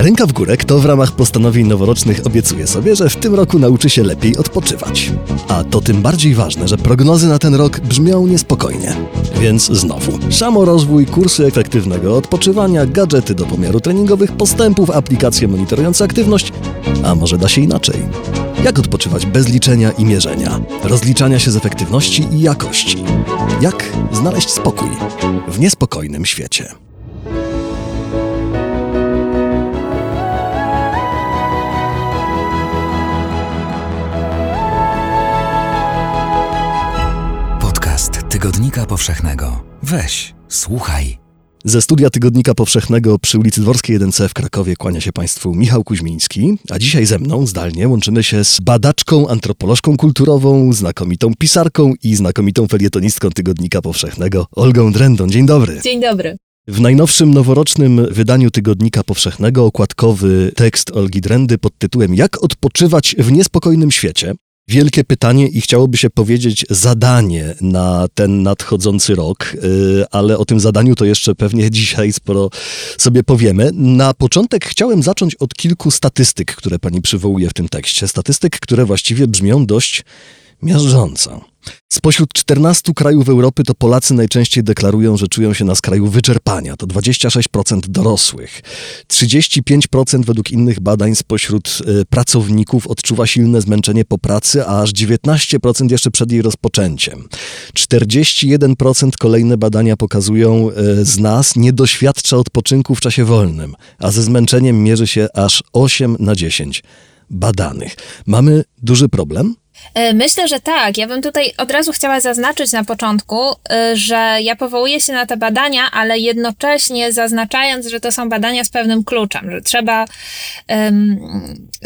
Ręka w górę, kto w ramach postanowień noworocznych obiecuje sobie, że w tym roku nauczy się lepiej odpoczywać. A to tym bardziej ważne, że prognozy na ten rok brzmią niespokojnie. Więc znowu, szamo rozwój, kursy efektywnego odpoczywania, gadżety do pomiaru treningowych postępów, aplikacje monitorujące aktywność, a może da się inaczej. Jak odpoczywać bez liczenia i mierzenia, rozliczania się z efektywności i jakości? Jak znaleźć spokój w niespokojnym świecie? Tygodnika Powszechnego. Weź, słuchaj. Ze studia Tygodnika Powszechnego przy ulicy Dworskiej 1C w Krakowie kłania się Państwu Michał Kuźmiński, a dzisiaj ze mną zdalnie łączymy się z badaczką, antropolożką kulturową, znakomitą pisarką i znakomitą felietonistką Tygodnika Powszechnego Olgą Drendą. Dzień dobry. Dzień dobry. W najnowszym noworocznym wydaniu Tygodnika Powszechnego okładkowy tekst Olgi Drendy pod tytułem Jak odpoczywać w niespokojnym świecie wielkie pytanie i chciałoby się powiedzieć zadanie na ten nadchodzący rok, y, ale o tym zadaniu to jeszcze pewnie dzisiaj sporo sobie powiemy. Na początek chciałem zacząć od kilku statystyk, które pani przywołuje w tym tekście. Statystyk, które właściwie brzmią dość miażdżąco. Spośród 14 krajów Europy to Polacy najczęściej deklarują, że czują się na skraju wyczerpania. To 26% dorosłych. 35% według innych badań spośród y, pracowników odczuwa silne zmęczenie po pracy, a aż 19% jeszcze przed jej rozpoczęciem. 41% kolejne badania pokazują y, z nas nie doświadcza odpoczynku w czasie wolnym, a ze zmęczeniem mierzy się aż 8 na 10 badanych. Mamy duży problem? E, myślę, że tak. Ja bym tutaj od razu chciała zaznaczyć na początku, e, że ja powołuję się na te badania, ale jednocześnie zaznaczając, że to są badania z pewnym kluczem, że trzeba um,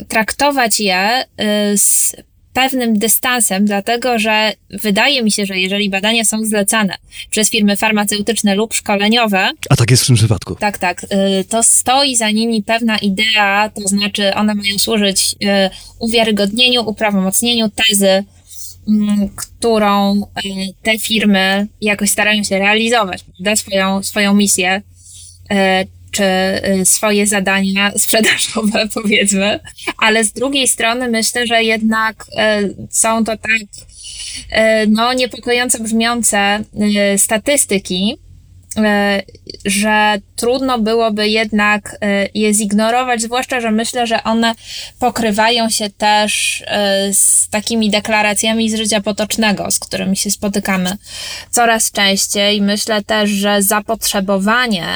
traktować je e, z pewnym dystansem, dlatego że wydaje mi się, że jeżeli badania są zlecane przez firmy farmaceutyczne lub szkoleniowe. A tak jest w tym przypadku. Tak, tak. Y, to stoi za nimi pewna idea, to znaczy one mają służyć y, uwiarygodnieniu, uprawomocnieniu tezy, mm, którą y, te firmy jakoś starają się realizować, prawda? Swoją, swoją misję czy y, swoje zadania sprzedażowe, powiedzmy, ale z drugiej strony myślę, że jednak y, są to tak y, no, niepokojąco brzmiące statystyki, że trudno byłoby jednak e, je zignorować, zwłaszcza, że myślę, że one pokrywają się też e, z takimi deklaracjami z życia potocznego, z którymi się spotykamy coraz częściej. Myślę też, że zapotrzebowanie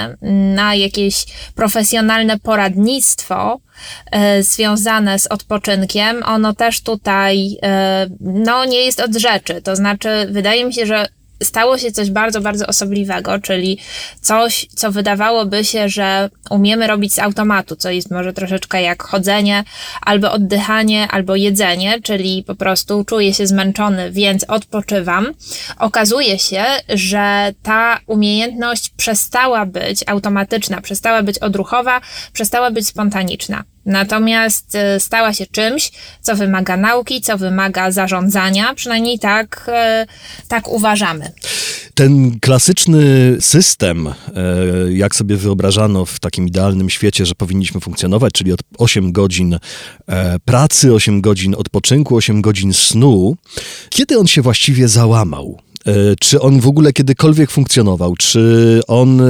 na jakieś profesjonalne poradnictwo, związane z odpoczynkiem, ono też tutaj no, nie jest od rzeczy. To znaczy, wydaje mi się, że stało się coś bardzo, bardzo osobliwego, czyli coś, co wydawałoby się, że umiemy robić z automatu, co jest może troszeczkę jak chodzenie, albo oddychanie, albo jedzenie, czyli po prostu czuję się zmęczony, więc odpoczywam. Okazuje się, że ta umiejętność przestała być automatyczna, przestała być odruchowa, przestała być spontaniczna. Natomiast e, stała się czymś, co wymaga nauki, co wymaga zarządzania, przynajmniej tak, e, tak uważamy. Ten klasyczny system, e, jak sobie wyobrażano w takim idealnym świecie, że powinniśmy funkcjonować, czyli od 8 godzin pracy, 8 godzin odpoczynku, 8 godzin snu, kiedy on się właściwie załamał? E, czy on w ogóle kiedykolwiek funkcjonował? Czy on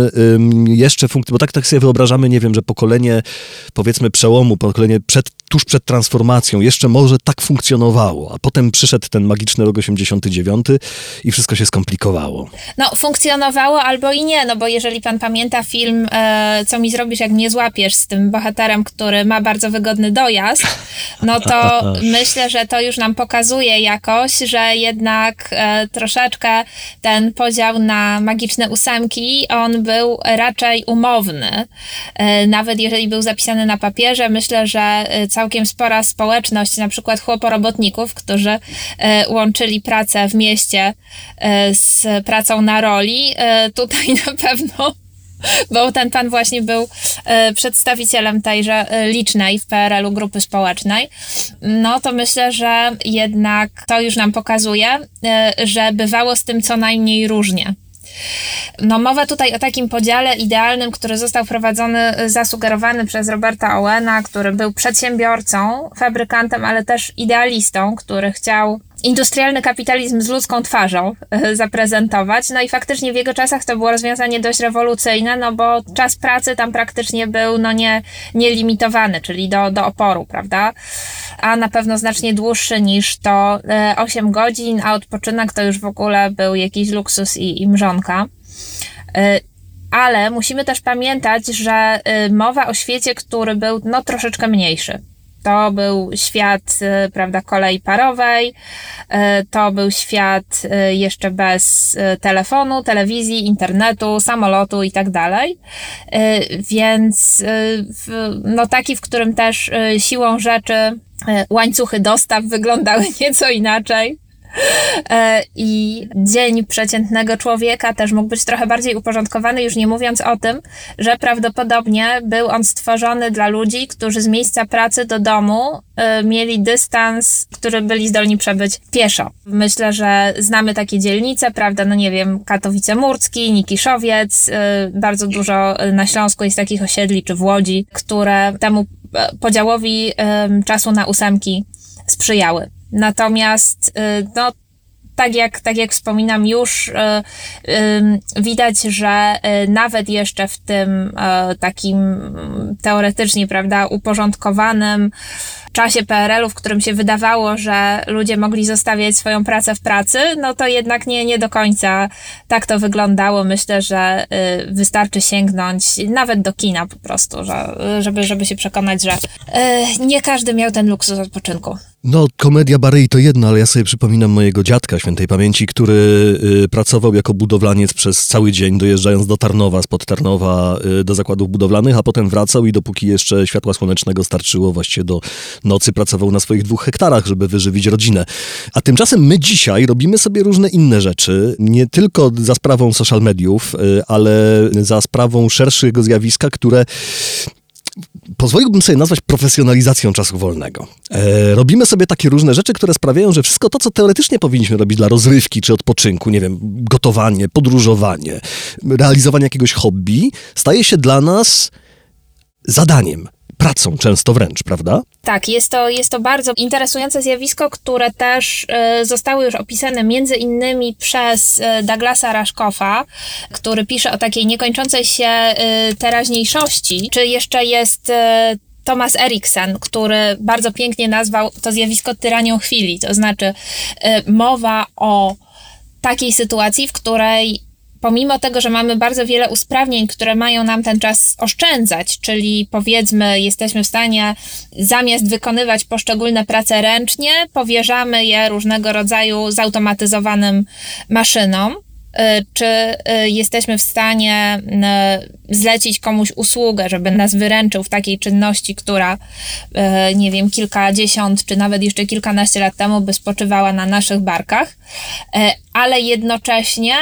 jeszcze funkcjonował? Bo tak, tak sobie wyobrażamy, nie wiem, że pokolenie, powiedzmy, przełomu, pokolenie przed, tuż przed transformacją jeszcze może tak funkcjonowało, a potem przyszedł ten magiczny rok 89 i wszystko się skomplikowało. No, funkcjonowało albo i nie, no bo jeżeli pan pamięta film e, Co mi zrobisz, jak mnie złapiesz z tym bohaterem, który ma bardzo wygodny dojazd, no to myślę, że to już nam pokazuje jakoś, że jednak e, troszeczkę ten podział na magiczne ósemki, on był raczej umowny. E, nawet jeżeli był zapisany na papierze, myślę, że e, całkiem spora społeczność, na przykład chłoporobotników, którzy e, łączyli pracę w mieście z pracą na roli, tutaj na pewno bo ten pan właśnie był e, przedstawicielem tejże e, licznej w PRL-u grupy społecznej, no to myślę, że jednak to już nam pokazuje, e, że bywało z tym co najmniej różnie. No mowa tutaj o takim podziale idealnym, który został wprowadzony, zasugerowany przez Roberta Owena, który był przedsiębiorcą, fabrykantem, ale też idealistą, który chciał industrialny kapitalizm z ludzką twarzą e, zaprezentować. No i faktycznie w jego czasach to było rozwiązanie dość rewolucyjne, no bo czas pracy tam praktycznie był no nie, nielimitowany, czyli do, do oporu, prawda? A na pewno znacznie dłuższy niż to 8 e, godzin, a odpoczynek to już w ogóle był jakiś luksus i, i mrzonka. E, ale musimy też pamiętać, że mowa o świecie, który był no troszeczkę mniejszy. To był świat, y, prawda, kolei parowej, y, to był świat y, jeszcze bez telefonu, telewizji, internetu, samolotu i tak dalej. Więc, no taki, w którym też siłą rzeczy łańcuchy dostaw wyglądały nieco inaczej. E, I dzień przeciętnego człowieka też mógł być trochę bardziej uporządkowany, już nie mówiąc o tym, że prawdopodobnie był on stworzony dla ludzi, którzy z miejsca pracy do domu e, mieli dystans, który byli zdolni przebyć pieszo. Myślę, że znamy takie dzielnice, prawda? No nie wiem, Katowice Murcki, Nikiszowiec, e, bardzo dużo na Śląsku jest takich osiedli, czy w Łodzi, które temu podziałowi czasu na ósemki sprzyjały. Natomiast, y, no, tak jak, tak jak wspominam, już y, y, widać, że nawet jeszcze w tym takim teoretycznie, prawda, uporządkowanym czasie PRL-u, w którym się wydawało, że ludzie mogli zostawiać swoją pracę w pracy, no to jednak nie, nie do końca tak to wyglądało. Myślę, że y, wystarczy sięgnąć nawet do kina po prostu, że, żeby, żeby się przekonać, że y, nie każdy miał ten luksus odpoczynku. No, komedia Barei to jedno, ale ja sobie przypominam mojego dziadka świętej pamięci, który y, pracował jako budowlaniec przez cały dzień, dojeżdżając do Tarnowa, spod Tarnowa y, do zakładów budowlanych, a potem wracał i dopóki jeszcze światła słonecznego starczyło właściwie do nocy, pracował na swoich dwóch hektarach, żeby wyżywić rodzinę. A tymczasem my dzisiaj robimy sobie różne inne rzeczy, nie tylko za sprawą social mediów, y, ale za sprawą szerszego zjawiska, które pozwoliłbym sobie nazwać profesjonalizacją czasu wolnego. E, robimy sobie takie różne rzeczy, które sprawiają, że wszystko to, co teoretycznie powinniśmy robić dla rozrywki czy odpoczynku, nie wiem, gotowanie, podróżowanie, realizowanie jakiegoś hobby, staje się dla nas zadaniem pracą często wręcz, prawda? Tak, jest to, jest to bardzo interesujące zjawisko, które też y, zostały już opisane między innymi przez y, Douglasa Raszkofa, który pisze o takiej niekończącej się y, teraźniejszości. Czy jeszcze jest Thomas Eriksen, który bardzo pięknie nazwał to zjawisko tyranią chwili, to znaczy mowa o takiej sytuacji, w której pomimo tego, że mamy bardzo wiele usprawnień, które mają nam ten czas oszczędzać, czyli powiedzmy, jesteśmy w stanie zamiast wykonywać poszczególne prace ręcznie, powierzamy je różnego rodzaju zautomatyzowanym maszynom. Y, czy y, jesteśmy w stanie y, zlecić komuś usługę, żeby nas wyręczył w takiej czynności, która, nie wiem, kilkadziesiąt czy nawet jeszcze kilkanaście lat temu by spoczywała na naszych barkach, ale jednocześnie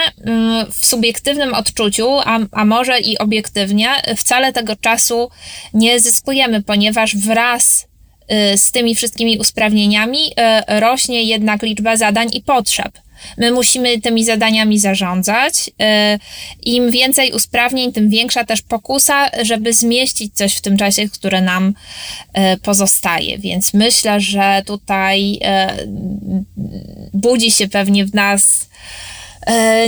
w subiektywnym odczuciu, a, a może i obiektywnie, wcale tego czasu nie zyskujemy, ponieważ wraz z tymi wszystkimi usprawnieniami rośnie jednak liczba zadań i potrzeb. My musimy tymi zadaniami zarządzać. Y, Im więcej usprawnień, tym większa też pokusa, żeby zmieścić coś w tym czasie, które nam y, pozostaje. Więc myślę, że tutaj y, budzi się pewnie w nas E,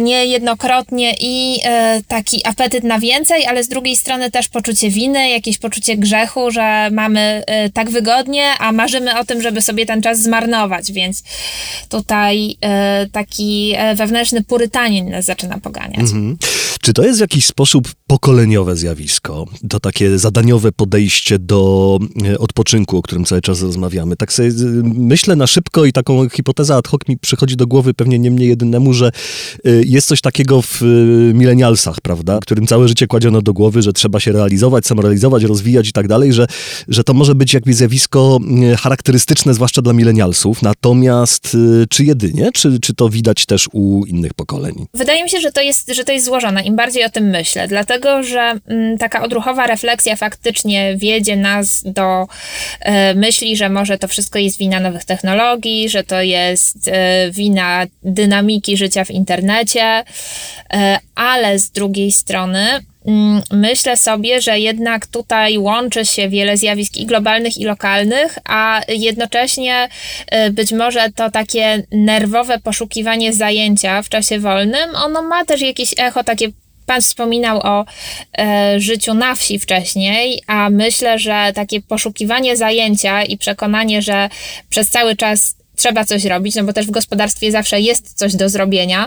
niejednokrotnie i e, taki apetyt na więcej, ale z drugiej strony też poczucie winy, jakieś poczucie grzechu, że mamy e, tak wygodnie, a marzymy o tym, żeby sobie ten czas zmarnować, więc tutaj taki wewnętrzny purytanin nas zaczyna poganiać. Mhm. Czy to jest w jakiś sposób pokoleniowe zjawisko? To takie zadaniowe podejście do odpoczynku, o którym cały czas rozmawiamy. Tak sobie myślę na szybko i taką hipotezę ad hoc mi przychodzi do głowy pewnie nie mnie jedynemu, że Y, jest coś takiego w y, milenialsach, prawda, którym całe życie kładziono do głowy, że trzeba się realizować, samorealizować, rozwijać i tak dalej, że, że to może być jakby zjawisko charakterystyczne, zwłaszcza dla milenialsów. Natomiast czy jedynie, czy, czy to widać też u innych pokoleń? Wydaje mi się, że to jest, że to jest złożone, im bardziej o tym myślę, dlatego dlatego że mm, taka odruchowa refleksja faktycznie wiedzie nas do e, myśli, że może to wszystko jest wina nowych technologii, że to jest e, wina dynamiki życia w internecie, e, ale z drugiej strony mm, myślę sobie, że jednak tutaj łączy się wiele zjawisk i globalnych, i lokalnych, a jednocześnie być może to takie nerwowe poszukiwanie zajęcia w czasie wolnym, ono ma też jakieś echo takie Pan wspominał o e, życiu na wsi wcześniej, a myślę, że takie poszukiwanie zajęcia i przekonanie, że przez cały czas trzeba coś robić, no bo też w gospodarstwie zawsze jest coś do zrobienia.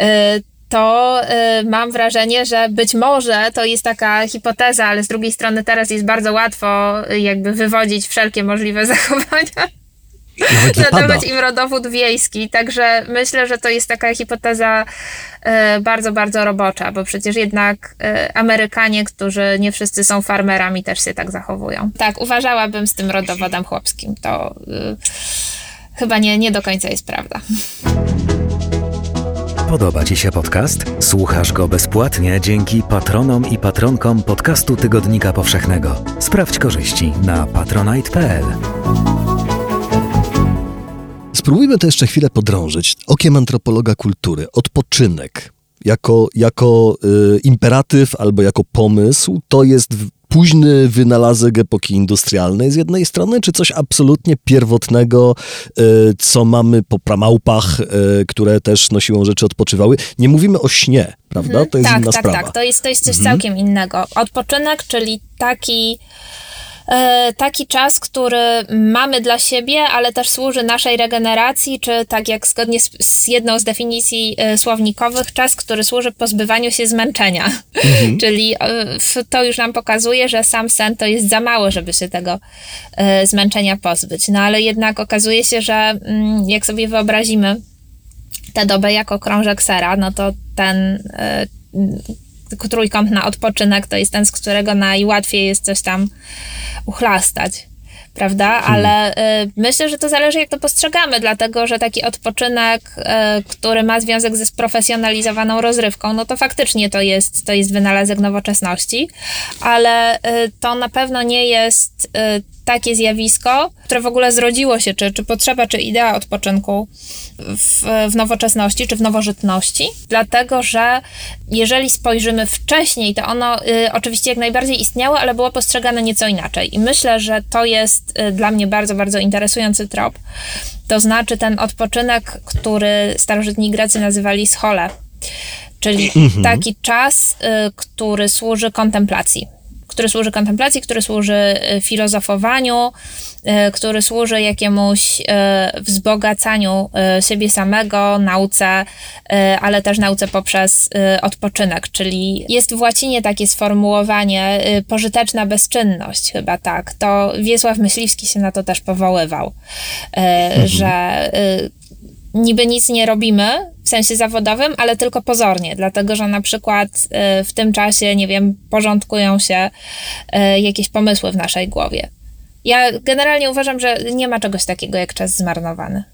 E, to y, mam wrażenie, że być może to jest taka hipoteza, ale z drugiej strony teraz jest bardzo łatwo y, jakby wywodzić wszelkie możliwe zachowania. Nadawać im rodowód wiejski, także myślę, że to jest taka hipoteza y, bardzo, bardzo robocza, bo przecież jednak y, Amerykanie, którzy nie wszyscy są farmerami, też się tak zachowują. Tak, uważałabym z tym rodowodem chłopskim. To y, chyba nie, nie do końca jest prawda. Podoba Ci się podcast? Słuchasz go bezpłatnie dzięki patronom i patronkom podcastu Tygodnika Powszechnego. Sprawdź korzyści na patronite.pl. Spróbujmy to jeszcze chwilę podrążyć. Okiem antropologa kultury. Odpoczynek jako, jako y, imperatyw albo jako pomysł to jest późny wynalazek epoki industrialnej z jednej strony, czy coś absolutnie pierwotnego, e, co mamy po pramałpach, e, które też no siłą rzeczy odpoczywały. Nie mówimy o śnie, prawda? Mhm. To jest tak, inna tak, sprawa. Tak, to jest, to jest coś Mhm. całkiem innego. Odpoczynek, czyli taki taki czas, który mamy dla siebie, ale też służy naszej regeneracji, czy tak jak zgodnie z, z jedną z definicji e, słownikowych, czas, który służy pozbywaniu się zmęczenia. Mhm. Czyli e, to już nam pokazuje, że sam sen to jest za mało, żeby się tego e, zmęczenia pozbyć. No ale jednak okazuje się, że mm, jak sobie wyobrazimy tę dobę jako krążek sera, no to ten e, trójkąt na odpoczynek to jest ten, z którego najłatwiej jest coś tam uchlastać. Prawda? Ale y, myślę, że to zależy, jak to postrzegamy, dlatego że taki odpoczynek, y, który ma związek ze sprofesjonalizowaną rozrywką, no to faktycznie to jest, to jest wynalazek nowoczesności, ale y, to na pewno nie jest y, takie zjawisko, które w ogóle zrodziło się, czy, czy potrzeba, czy idea odpoczynku w, w nowoczesności, czy w nowożytności, dlatego że jeżeli spojrzymy wcześniej, to ono y, oczywiście jak najbardziej istniało, ale było postrzegane nieco inaczej. I myślę, że to jest y, dla mnie bardzo, bardzo interesujący trop. To znaczy ten odpoczynek, który starożytni Grecy nazywali schole, czyli taki czas, y, który służy kontemplacji który służy kontemplacji, który służy y, filozofowaniu, y, który służy jakiemuś y, wzbogacaniu siebie samego, nauce, ale też nauce poprzez odpoczynek, czyli jest w łacinie takie sformułowanie pożyteczna bezczynność, chyba tak. To Wiesław Myśliwski się na to też powoływał, y, że niby nic nie robimy w sensie zawodowym, ale tylko pozornie, dlatego że na przykład y, w tym czasie, nie wiem, porządkują się y, jakieś pomysły w naszej głowie. Ja generalnie uważam, że nie ma czegoś takiego jak czas zmarnowany.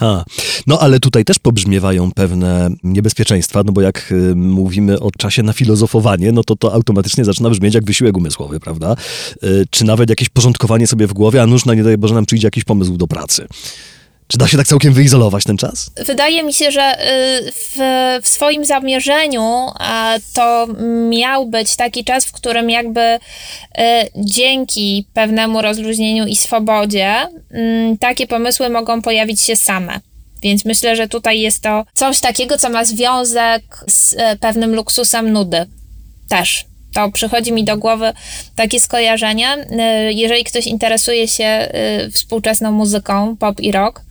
A, no ale tutaj też pobrzmiewają pewne niebezpieczeństwa, no bo jak y, mówimy o czasie na filozofowanie, no to to automatycznie zaczyna brzmieć jak wysiłek umysłowy, prawda? Y, czy nawet jakieś porządkowanie sobie w głowie, a nużna nie daje Boże nam przyjdzie jakiś pomysł do pracy. Czy da się tak całkiem wyizolować ten czas? Wydaje mi się, że y, w, w swoim zamierzeniu to miał być taki czas, w którym jakby y, dzięki pewnemu rozluźnieniu i swobodzie mm, takie pomysły mogą pojawić się same. Więc myślę, że tutaj jest to coś takiego, co ma związek z e, pewnym luksusem nudy. Też. To przychodzi mi do głowy takie skojarzenie. E, Jeżeli ktoś interesuje się e, współczesną muzyką, pop i rock,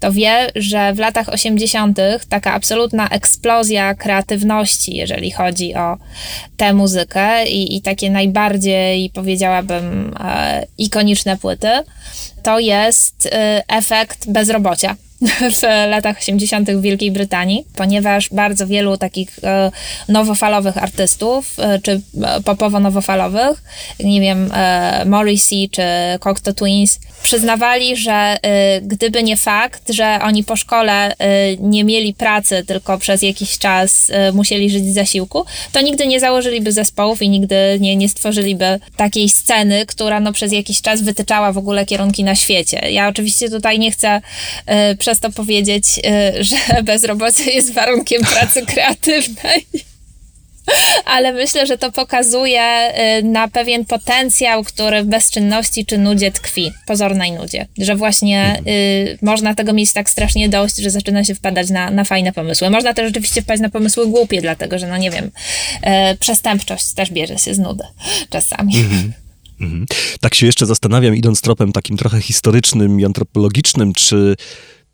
to wie, że w latach 80. taka absolutna eksplozja kreatywności, jeżeli chodzi o tę muzykę i, i takie najbardziej, powiedziałabym, e, ikoniczne płyty, to jest e, efekt bezrobocia w latach 80. w Wielkiej Brytanii, ponieważ bardzo wielu takich e, nowofalowych artystów, e, czy popowo-nowofalowych, nie wiem, Morrissey czy Cocteau Twins, przyznawali, że gdyby nie fakt, że oni po szkole nie mieli pracy, tylko przez jakiś czas musieli żyć z zasiłku, to nigdy nie założyliby zespołów i nigdy nie, nie stworzyliby takiej sceny, która no, przez jakiś czas wytyczała w ogóle kierunki na świecie. Ja oczywiście tutaj nie chcę y, przez to powiedzieć, y, że bezrobocie jest warunkiem pracy kreatywnej ale myślę, że to pokazuje y, na pewien potencjał, który w bezczynności czy nudzie tkwi, pozornej nudzie. Że właśnie y, można tego mieć tak strasznie dość, że zaczyna się wpadać na, na fajne pomysły. Można też rzeczywiście wpaść na pomysły głupie, dlatego że, no nie wiem, y, przestępczość też bierze się z nudy czasami. Mhm. Mhm. Tak się jeszcze zastanawiam, idąc tropem takim trochę historycznym i antropologicznym, czy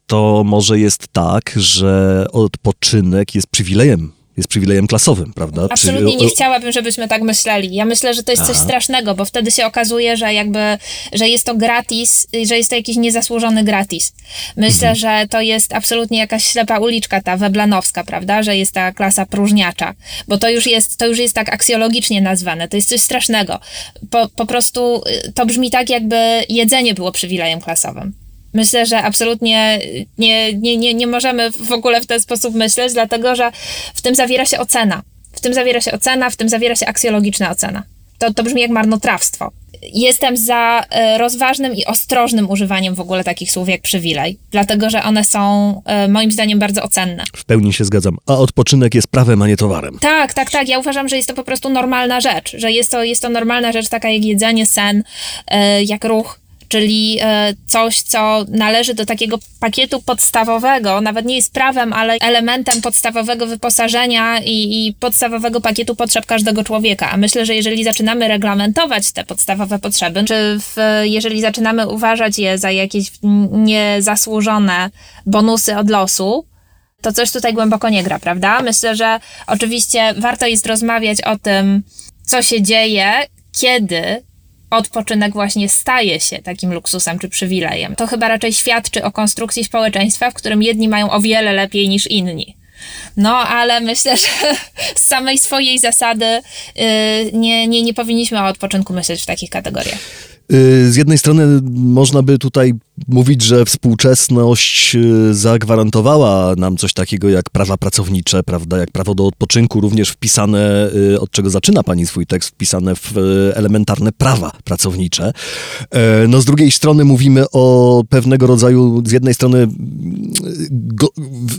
to może jest tak, że odpoczynek jest przywilejem jest przywilejem klasowym, prawda? Absolutnie nie chciałabym, żebyśmy tak myśleli. Ja myślę, że to jest Aha. coś strasznego, bo wtedy się okazuje, że jakby, że jest to gratis, że jest to jakiś niezasłużony gratis. Myślę, mhm. że to jest absolutnie jakaś ślepa uliczka ta weblanowska, prawda? Że jest ta klasa próżniacza, bo to już jest, to już jest tak aksjologicznie nazwane. To jest coś strasznego. Po, po prostu y, to brzmi tak, jakby jedzenie było przywilejem klasowym. Myślę, że absolutnie nie, nie, nie, nie możemy w ogóle w ten sposób myśleć, dlatego że w tym zawiera się ocena. W tym zawiera się ocena, w tym zawiera się aksjologiczna ocena. To, to brzmi jak marnotrawstwo. Jestem za e, rozważnym i ostrożnym używaniem w ogóle takich słów jak przywilej, dlatego że one są e, moim zdaniem bardzo ocenne. W pełni się zgadzam. A odpoczynek jest prawem, a nie towarem. Tak, tak, tak. Ja uważam, że jest to po prostu normalna rzecz, że jest to, jest to normalna rzecz, taka jak jedzenie, sen, e, jak ruch czyli e, coś, co należy do takiego pakietu podstawowego, nawet nie jest prawem, ale elementem podstawowego wyposażenia i, i podstawowego pakietu potrzeb każdego człowieka. A myślę, że jeżeli zaczynamy reglamentować te podstawowe potrzeby, czy w, jeżeli zaczynamy uważać je za jakieś niezasłużone bonusy od losu, to coś tutaj głęboko nie gra, prawda? Myślę, że oczywiście warto jest rozmawiać o tym, co się dzieje, kiedy odpoczynek właśnie staje się takim luksusem czy przywilejem. To chyba raczej świadczy o konstrukcji społeczeństwa, w którym jedni mają o wiele lepiej niż inni. No, ale myślę, że z samej swojej zasady yy, nie, nie, nie powinniśmy o odpoczynku myśleć w takich kategoriach. Y, z jednej strony można by tutaj mówić, że współczesność y, zagwarantowała nam coś takiego jak prawa pracownicze, prawda, jak prawo do odpoczynku, również wpisane, y, od czego zaczyna pani swój tekst, wpisane w elementarne prawa pracownicze. No z drugiej strony mówimy o pewnego rodzaju, z jednej strony go,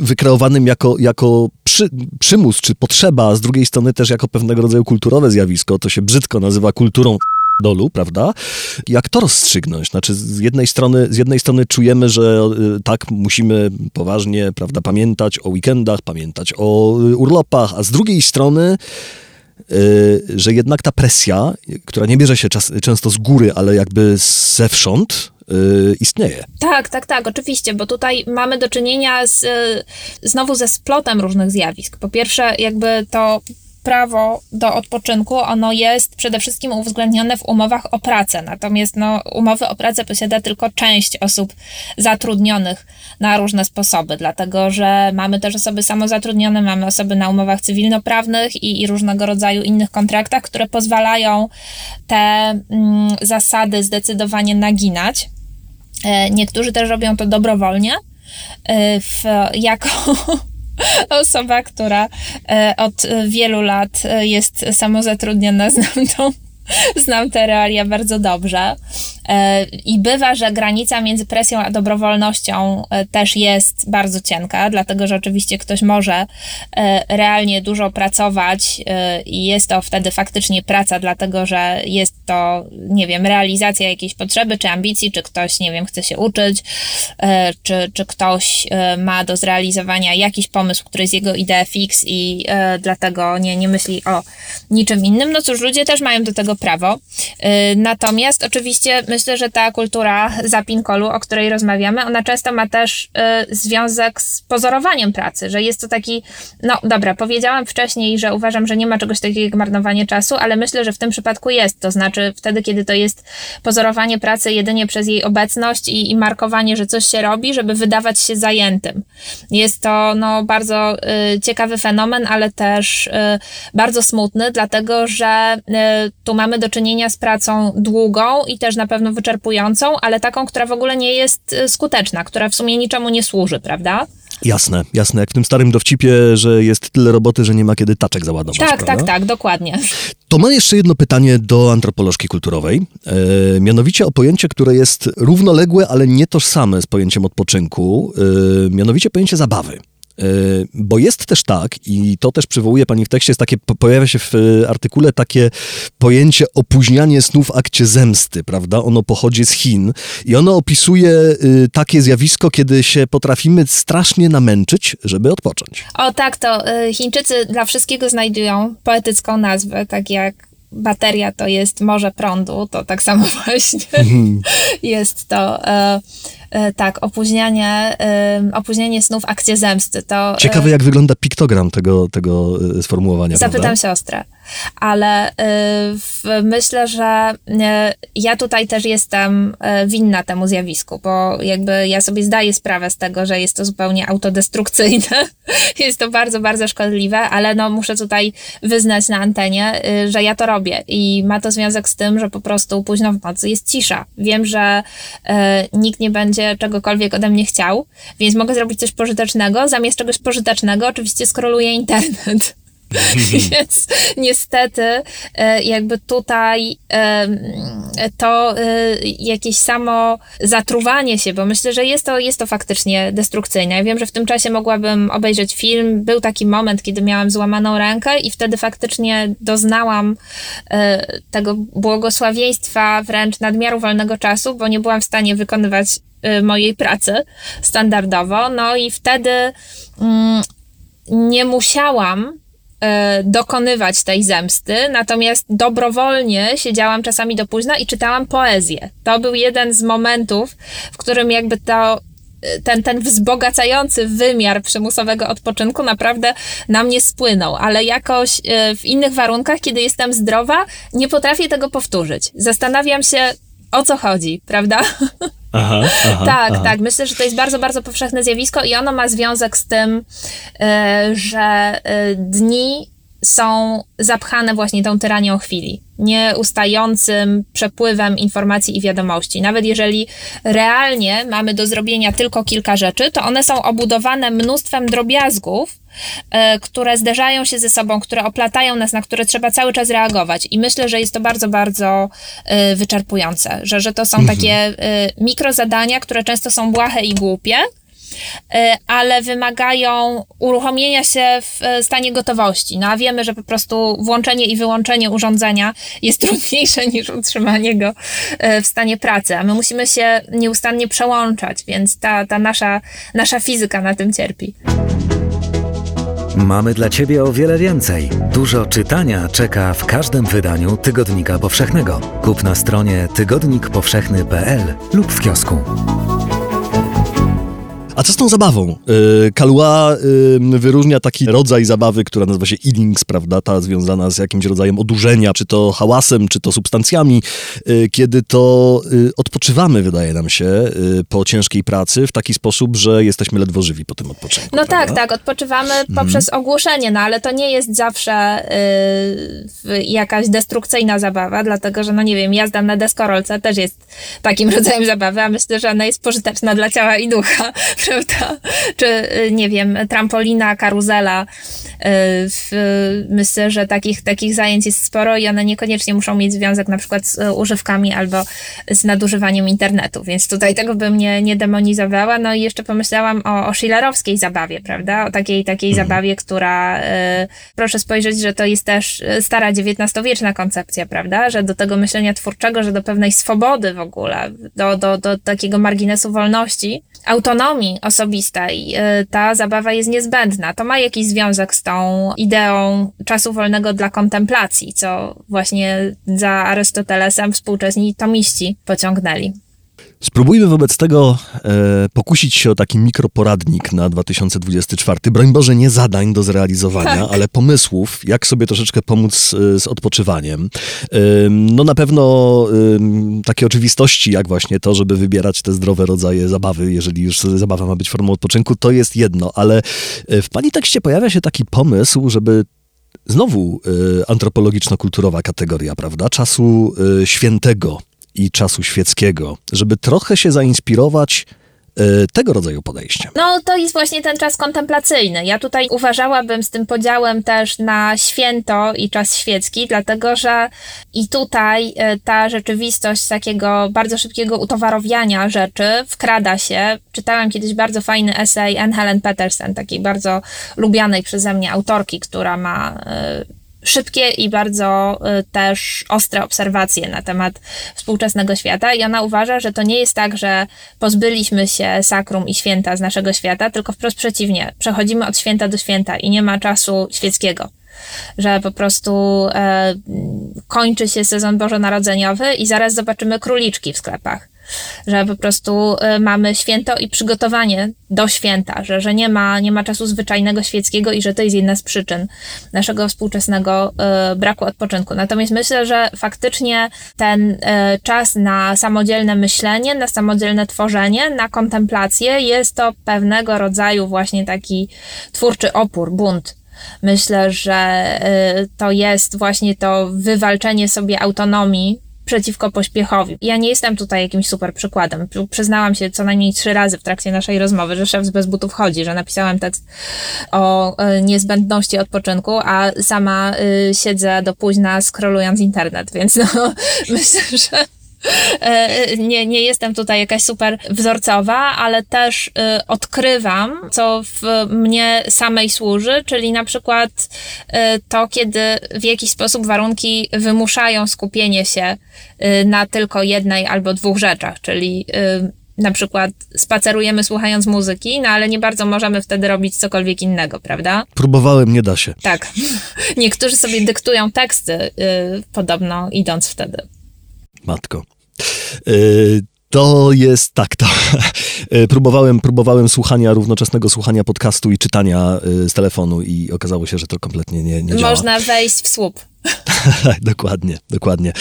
wykreowanym jako, jako przy, przymus czy potrzeba, a z drugiej strony też jako pewnego rodzaju kulturowe zjawisko, to się brzydko nazywa kulturą dolu, prawda? Jak to rozstrzygnąć? Znaczy, z jednej strony, z jednej strony czujemy, że y, tak musimy poważnie, prawda, pamiętać o weekendach, pamiętać o y, urlopach, a z drugiej strony y, że jednak ta presja, która nie bierze się czas, często z góry, ale jakby zewsząd, istnieje. Tak, tak, tak, oczywiście, bo tutaj mamy do czynienia z, znowu ze splotem różnych zjawisk. Po pierwsze, jakby to prawo do odpoczynku, ono jest przede wszystkim uwzględnione w umowach o pracę. Natomiast no, umowy o pracę posiada tylko część osób zatrudnionych na różne sposoby, dlatego że mamy też osoby samozatrudnione, mamy osoby na umowach cywilnoprawnych i, i różnego rodzaju innych kontraktach, które pozwalają te mm, zasady zdecydowanie naginać. E, niektórzy też robią to dobrowolnie. E, w, jako osoba, która e, od wielu lat e, jest samozatrudniona, znam tą znam te realia bardzo dobrze. E, I bywa, że granica między presją a dobrowolnością e, też jest bardzo cienka, dlatego że oczywiście ktoś może e, realnie dużo pracować i jest to wtedy faktycznie praca, dlatego że jest to, nie wiem, realizacja jakiejś potrzeby czy ambicji, czy ktoś, nie wiem, chce się uczyć, czy, czy ktoś ma do zrealizowania jakiś pomysł, który jest jego idea fix i dlatego nie, nie myśli o niczym innym. No cóż, ludzie też mają do tego prawo. Natomiast oczywiście myślę, myślę, że ta kultura zapinkolu, o której rozmawiamy, ona często ma też y, związek z pozorowaniem pracy, że jest to taki, no dobra, powiedziałam wcześniej, że uważam, że nie ma czegoś takiego jak marnowanie czasu, ale myślę, że w tym przypadku jest, to znaczy wtedy, kiedy to jest pozorowanie pracy jedynie przez jej obecność i, i markowanie, że coś się robi, żeby wydawać się zajętym. Jest to, no, bardzo y, ciekawy fenomen, ale też y, bardzo smutny, dlatego, że y, tu mamy do czynienia z pracą długą i też na pewno wyczerpującą, ale taką, która w ogóle nie jest y, skuteczna, która w sumie niczemu nie służy, prawda? Jasne, jasne. Jak w tym starym dowcipie, że jest tyle roboty, że nie ma kiedy taczek załadować. Tak, prawda? tak, tak, dokładnie. To mam jeszcze jedno pytanie do antropolożki kulturowej. E, mianowicie o pojęcie, które jest równoległe, ale nie tożsame z pojęciem odpoczynku. E, mianowicie pojęcie zabawy. E, Bo jest też tak, i to też przywołuje pani w tekście, jest takie, po- pojawia się w e, artykule takie pojęcie opóźnianie snu w akcie zemsty, prawda? Ono pochodzi z Chin i ono opisuje y, takie zjawisko, kiedy się potrafimy strasznie namęczyć, żeby odpocząć. O tak, to y, Chińczycy dla wszystkiego znajdują poetycką nazwę, tak jak bateria to jest morze prądu, to tak samo właśnie jest to e, e, tak, opóźnianie, e, opóźnienie snów, akcje zemsty. To, e, Ciekawe, jak wygląda piktogram tego, tego y, sformułowania, Zapytam prawda? siostrę, ale y, myślę, że y, ja tutaj też jestem y, winna temu zjawisku, bo jakby ja sobie zdaję sprawę z tego, że jest to zupełnie autodestrukcyjne, jest to bardzo, bardzo szkodliwe, ale no muszę tutaj wyznać na antenie, że ja to robię i ma to związek z tym, że po prostu późno w nocy jest cisza. Wiem, że nikt nie będzie czegokolwiek ode mnie chciał, więc mogę zrobić coś pożytecznego, zamiast czegoś pożytecznego oczywiście skroluję internet. Więc niestety e, jakby tutaj em, to e, jakieś samo zatruwanie się, bo myślę, że jest to, jest to faktycznie destrukcyjne. Ja wiem, że w tym czasie mogłabym obejrzeć film. Był taki moment, kiedy miałam złamaną rękę i wtedy faktycznie doznałam e, tego błogosławieństwa wręcz nadmiaru wolnego czasu, bo nie byłam w stanie wykonywać e, mojej pracy standardowo. No i wtedy mm, nie musiałam e, dokonywać tej zemsty, natomiast dobrowolnie siedziałam czasami do późna i czytałam poezję. To był jeden z momentów, w którym jakby to e, ten, ten wzbogacający wymiar przymusowego odpoczynku naprawdę na mnie spłynął, ale jakoś e, w innych warunkach, kiedy jestem zdrowa, nie potrafię tego powtórzyć. Zastanawiam się, o co chodzi, prawda? Aha, aha, Tak, aha. tak. Myślę, że to jest bardzo, bardzo powszechne zjawisko i ono ma związek z tym, e, że e, dni są zapchane właśnie tą tyranią chwili, nieustającym przepływem informacji i wiadomości. Nawet jeżeli realnie mamy do zrobienia tylko kilka rzeczy, to one są obudowane mnóstwem drobiazgów, e, które zderzają się ze sobą, które oplatają nas, na które trzeba cały czas reagować. I myślę, że jest to bardzo, bardzo e, wyczerpujące, że, że to są takie e, mikrozadania, które często są błahe i głupie, ale wymagają uruchomienia się w e, stanie gotowości. No a wiemy, że po prostu włączenie i wyłączenie urządzenia jest trudniejsze niż utrzymanie go e, w stanie pracy, a my musimy się nieustannie przełączać, więc ta, ta nasza, nasza fizyka na tym cierpi. Mamy dla Ciebie o wiele więcej. Dużo czytania czeka w każdym wydaniu Tygodnika Powszechnego. Kup na stronie tygodnikpowszechny.pl lub w kiosku. A co z tą zabawą? Yy, Kalua yy, wyróżnia taki rodzaj zabawy, która nazywa się innings, prawda? Ta związana z jakimś rodzajem odurzenia, czy to hałasem, czy to substancjami, yy, kiedy to yy, odpoczywamy, wydaje nam się, yy, po ciężkiej pracy w taki sposób, że jesteśmy ledwo żywi po tym odpoczynku. No tak, prawda? tak, odpoczywamy poprzez ogłuszenie, no ale to nie jest zawsze yy, jakaś destrukcyjna zabawa, dlatego że, no nie wiem, jazda na deskorolce też jest takim rodzajem zabawy, a myślę, że ona jest pożyteczna dla ciała i ducha, prawda? Czy, yy, nie wiem, trampolina, karuzela. W, myślę, że takich, takich zajęć jest sporo i one niekoniecznie muszą mieć związek na przykład z y, używkami albo z nadużywaniem internetu, więc tutaj tego bym nie, nie demonizowała. No i jeszcze pomyślałam o, o schillerowskiej zabawie, prawda? O takiej, takiej zabawie, która, y, proszę spojrzeć, że to jest też y, stara XIX-wieczna koncepcja, prawda? Że do tego myślenia twórczego, że do pewnej swobody w ogóle, do, do, do takiego marginesu wolności, autonomii osobista i y, ta zabawa jest niezbędna. To ma jakiś związek z tą ideą czasu wolnego dla kontemplacji, co właśnie za Arystotelesem współczesni tomiści pociągnęli. Spróbujmy wobec tego e, pokusić się o taki mikroporadnik na 2024. Broń Boże, nie zadań do zrealizowania, Tak. ale pomysłów, jak sobie troszeczkę pomóc e, z odpoczywaniem. E, no na pewno e, takie oczywistości, jak właśnie to, żeby wybierać te zdrowe rodzaje zabawy, jeżeli już zabawa ma być formą odpoczynku, to jest jedno, ale e, w pani tekście pojawia się taki pomysł, żeby znowu e, antropologiczno-kulturowa kategoria, prawda? Czasu e, świętego i czasu świeckiego, żeby trochę się zainspirować e, tego rodzaju podejściem. No, to jest właśnie ten czas kontemplacyjny. Ja tutaj uważałabym z tym podziałem też na święto i czas świecki, dlatego że i tutaj e, ta rzeczywistość takiego bardzo szybkiego utowarowiania rzeczy wkrada się. Czytałam kiedyś bardzo fajny esej Anne Helen Petersen, takiej bardzo lubianej przeze mnie autorki, która ma e, szybkie i bardzo y, też ostre obserwacje na temat współczesnego świata i ona uważa, że to nie jest tak, że pozbyliśmy się sakrum i święta z naszego świata, tylko wprost przeciwnie. Przechodzimy od święta do święta i nie ma czasu świeckiego. Że po prostu e, kończy się sezon bożonarodzeniowy i zaraz zobaczymy króliczki w sklepach że po prostu y, mamy święto i przygotowanie do święta, że, że nie, ma, nie ma czasu zwyczajnego świeckiego i że to jest jedna z przyczyn naszego współczesnego y, braku odpoczynku. Natomiast myślę, że faktycznie ten y, czas na samodzielne myślenie, na samodzielne tworzenie, na kontemplację jest to pewnego rodzaju właśnie taki twórczy opór, bunt. Myślę, że to jest właśnie to wywalczenie sobie autonomii przeciwko pośpiechowi. Ja nie jestem tutaj jakimś super przykładem. Przyznałam się co najmniej trzy razy w trakcie naszej rozmowy, że szef z bez butów chodzi, że napisałam tekst o e, niezbędności odpoczynku, a sama y, siedzę do późna scrollując internet, więc no myślę, że E, nie, nie jestem tutaj jakaś super wzorcowa, ale też y, odkrywam, co w mnie samej służy, czyli na przykład y, to, kiedy w jakiś sposób warunki wymuszają skupienie się na tylko jednej albo dwóch rzeczach, czyli na przykład spacerujemy słuchając muzyki, no ale nie bardzo możemy wtedy robić cokolwiek innego, prawda? Próbowałem, nie da się. Tak. Niektórzy sobie dyktują teksty, podobno idąc wtedy. Matko. Yy, to jest tak, to próbowałem, próbowałem słuchania, równoczesnego słuchania podcastu i czytania y, z telefonu i okazało się, że to kompletnie nie, nie działa. Można wejść w słup. dokładnie, dokładnie.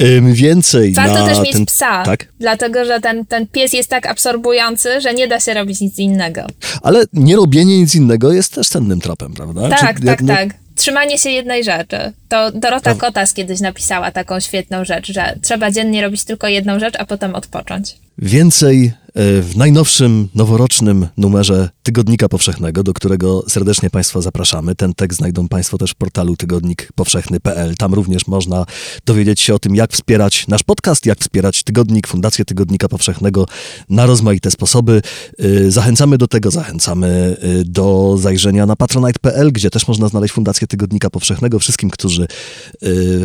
Ym, więcej Warto na też mieć ten... psa, tak? dlatego że ten, ten pies jest tak absorbujący, że nie da się robić nic innego. Ale nie robienie nic innego jest też cennym tropem, prawda? Tak, Czy tak, tak. Trzymanie się jednej rzeczy. To Dorota Kotas kiedyś napisała taką świetną rzecz, że trzeba dziennie robić tylko jedną rzecz, a potem odpocząć. Więcej w najnowszym, noworocznym numerze Tygodnika Powszechnego, do którego serdecznie Państwa zapraszamy. Ten tekst znajdą Państwo też w portalu tygodnikpowszechny.pl. Tam również można dowiedzieć się o tym, jak wspierać nasz podcast, jak wspierać Tygodnik, Fundację Tygodnika Powszechnego na rozmaite sposoby. E, Zachęcamy do tego, zachęcamy e, do zajrzenia na patronite.pl, gdzie też można znaleźć Fundację Tygodnika Powszechnego. Wszystkim, którzy e,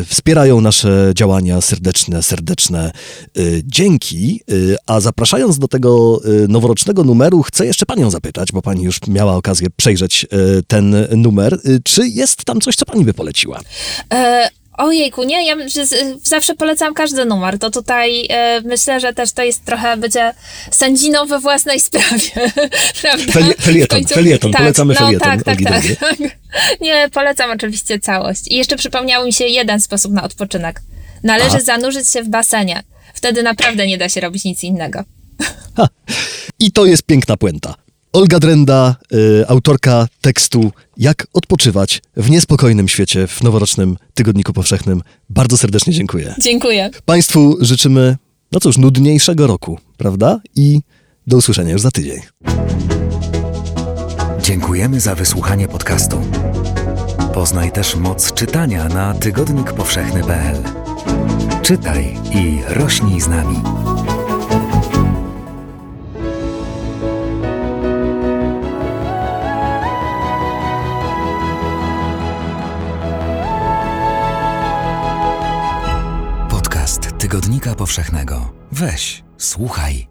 wspierają nasze działania, serdeczne, serdeczne e, dzięki. E, A zapraszając do tego e, noworocznego numeru, chcę jeszcze panią zapytać, bo pani już miała okazję przejrzeć e, ten numer. E, Czy jest tam coś, co pani by poleciła? E, ojejku, nie, ja zawsze polecam każdy numer. To tutaj e, myślę, że też to jest trochę bycie sędziną we własnej sprawie. Prawda? Felie- felieton, końcu- felieton, polecamy no, felieton Tak, tak, tak, tak. Nie, polecam oczywiście całość. I jeszcze przypomniał mi się jeden sposób na odpoczynek. Należy Aha. zanurzyć się w basenie. Wtedy naprawdę nie da się robić nic innego. I to jest piękna puenta. Olga Drenda, y, autorka tekstu Jak odpoczywać w niespokojnym świecie w noworocznym Tygodniku Powszechnym. Bardzo serdecznie dziękuję. Dziękuję. Państwu życzymy, no cóż, nudniejszego roku, prawda? I do usłyszenia już za tydzień. Dziękujemy za wysłuchanie podcastu. Poznaj też moc czytania na tygodnikpowszechny.pl. Czytaj i rośnij z nami. Tygodnika Powszechnego. Weź, słuchaj.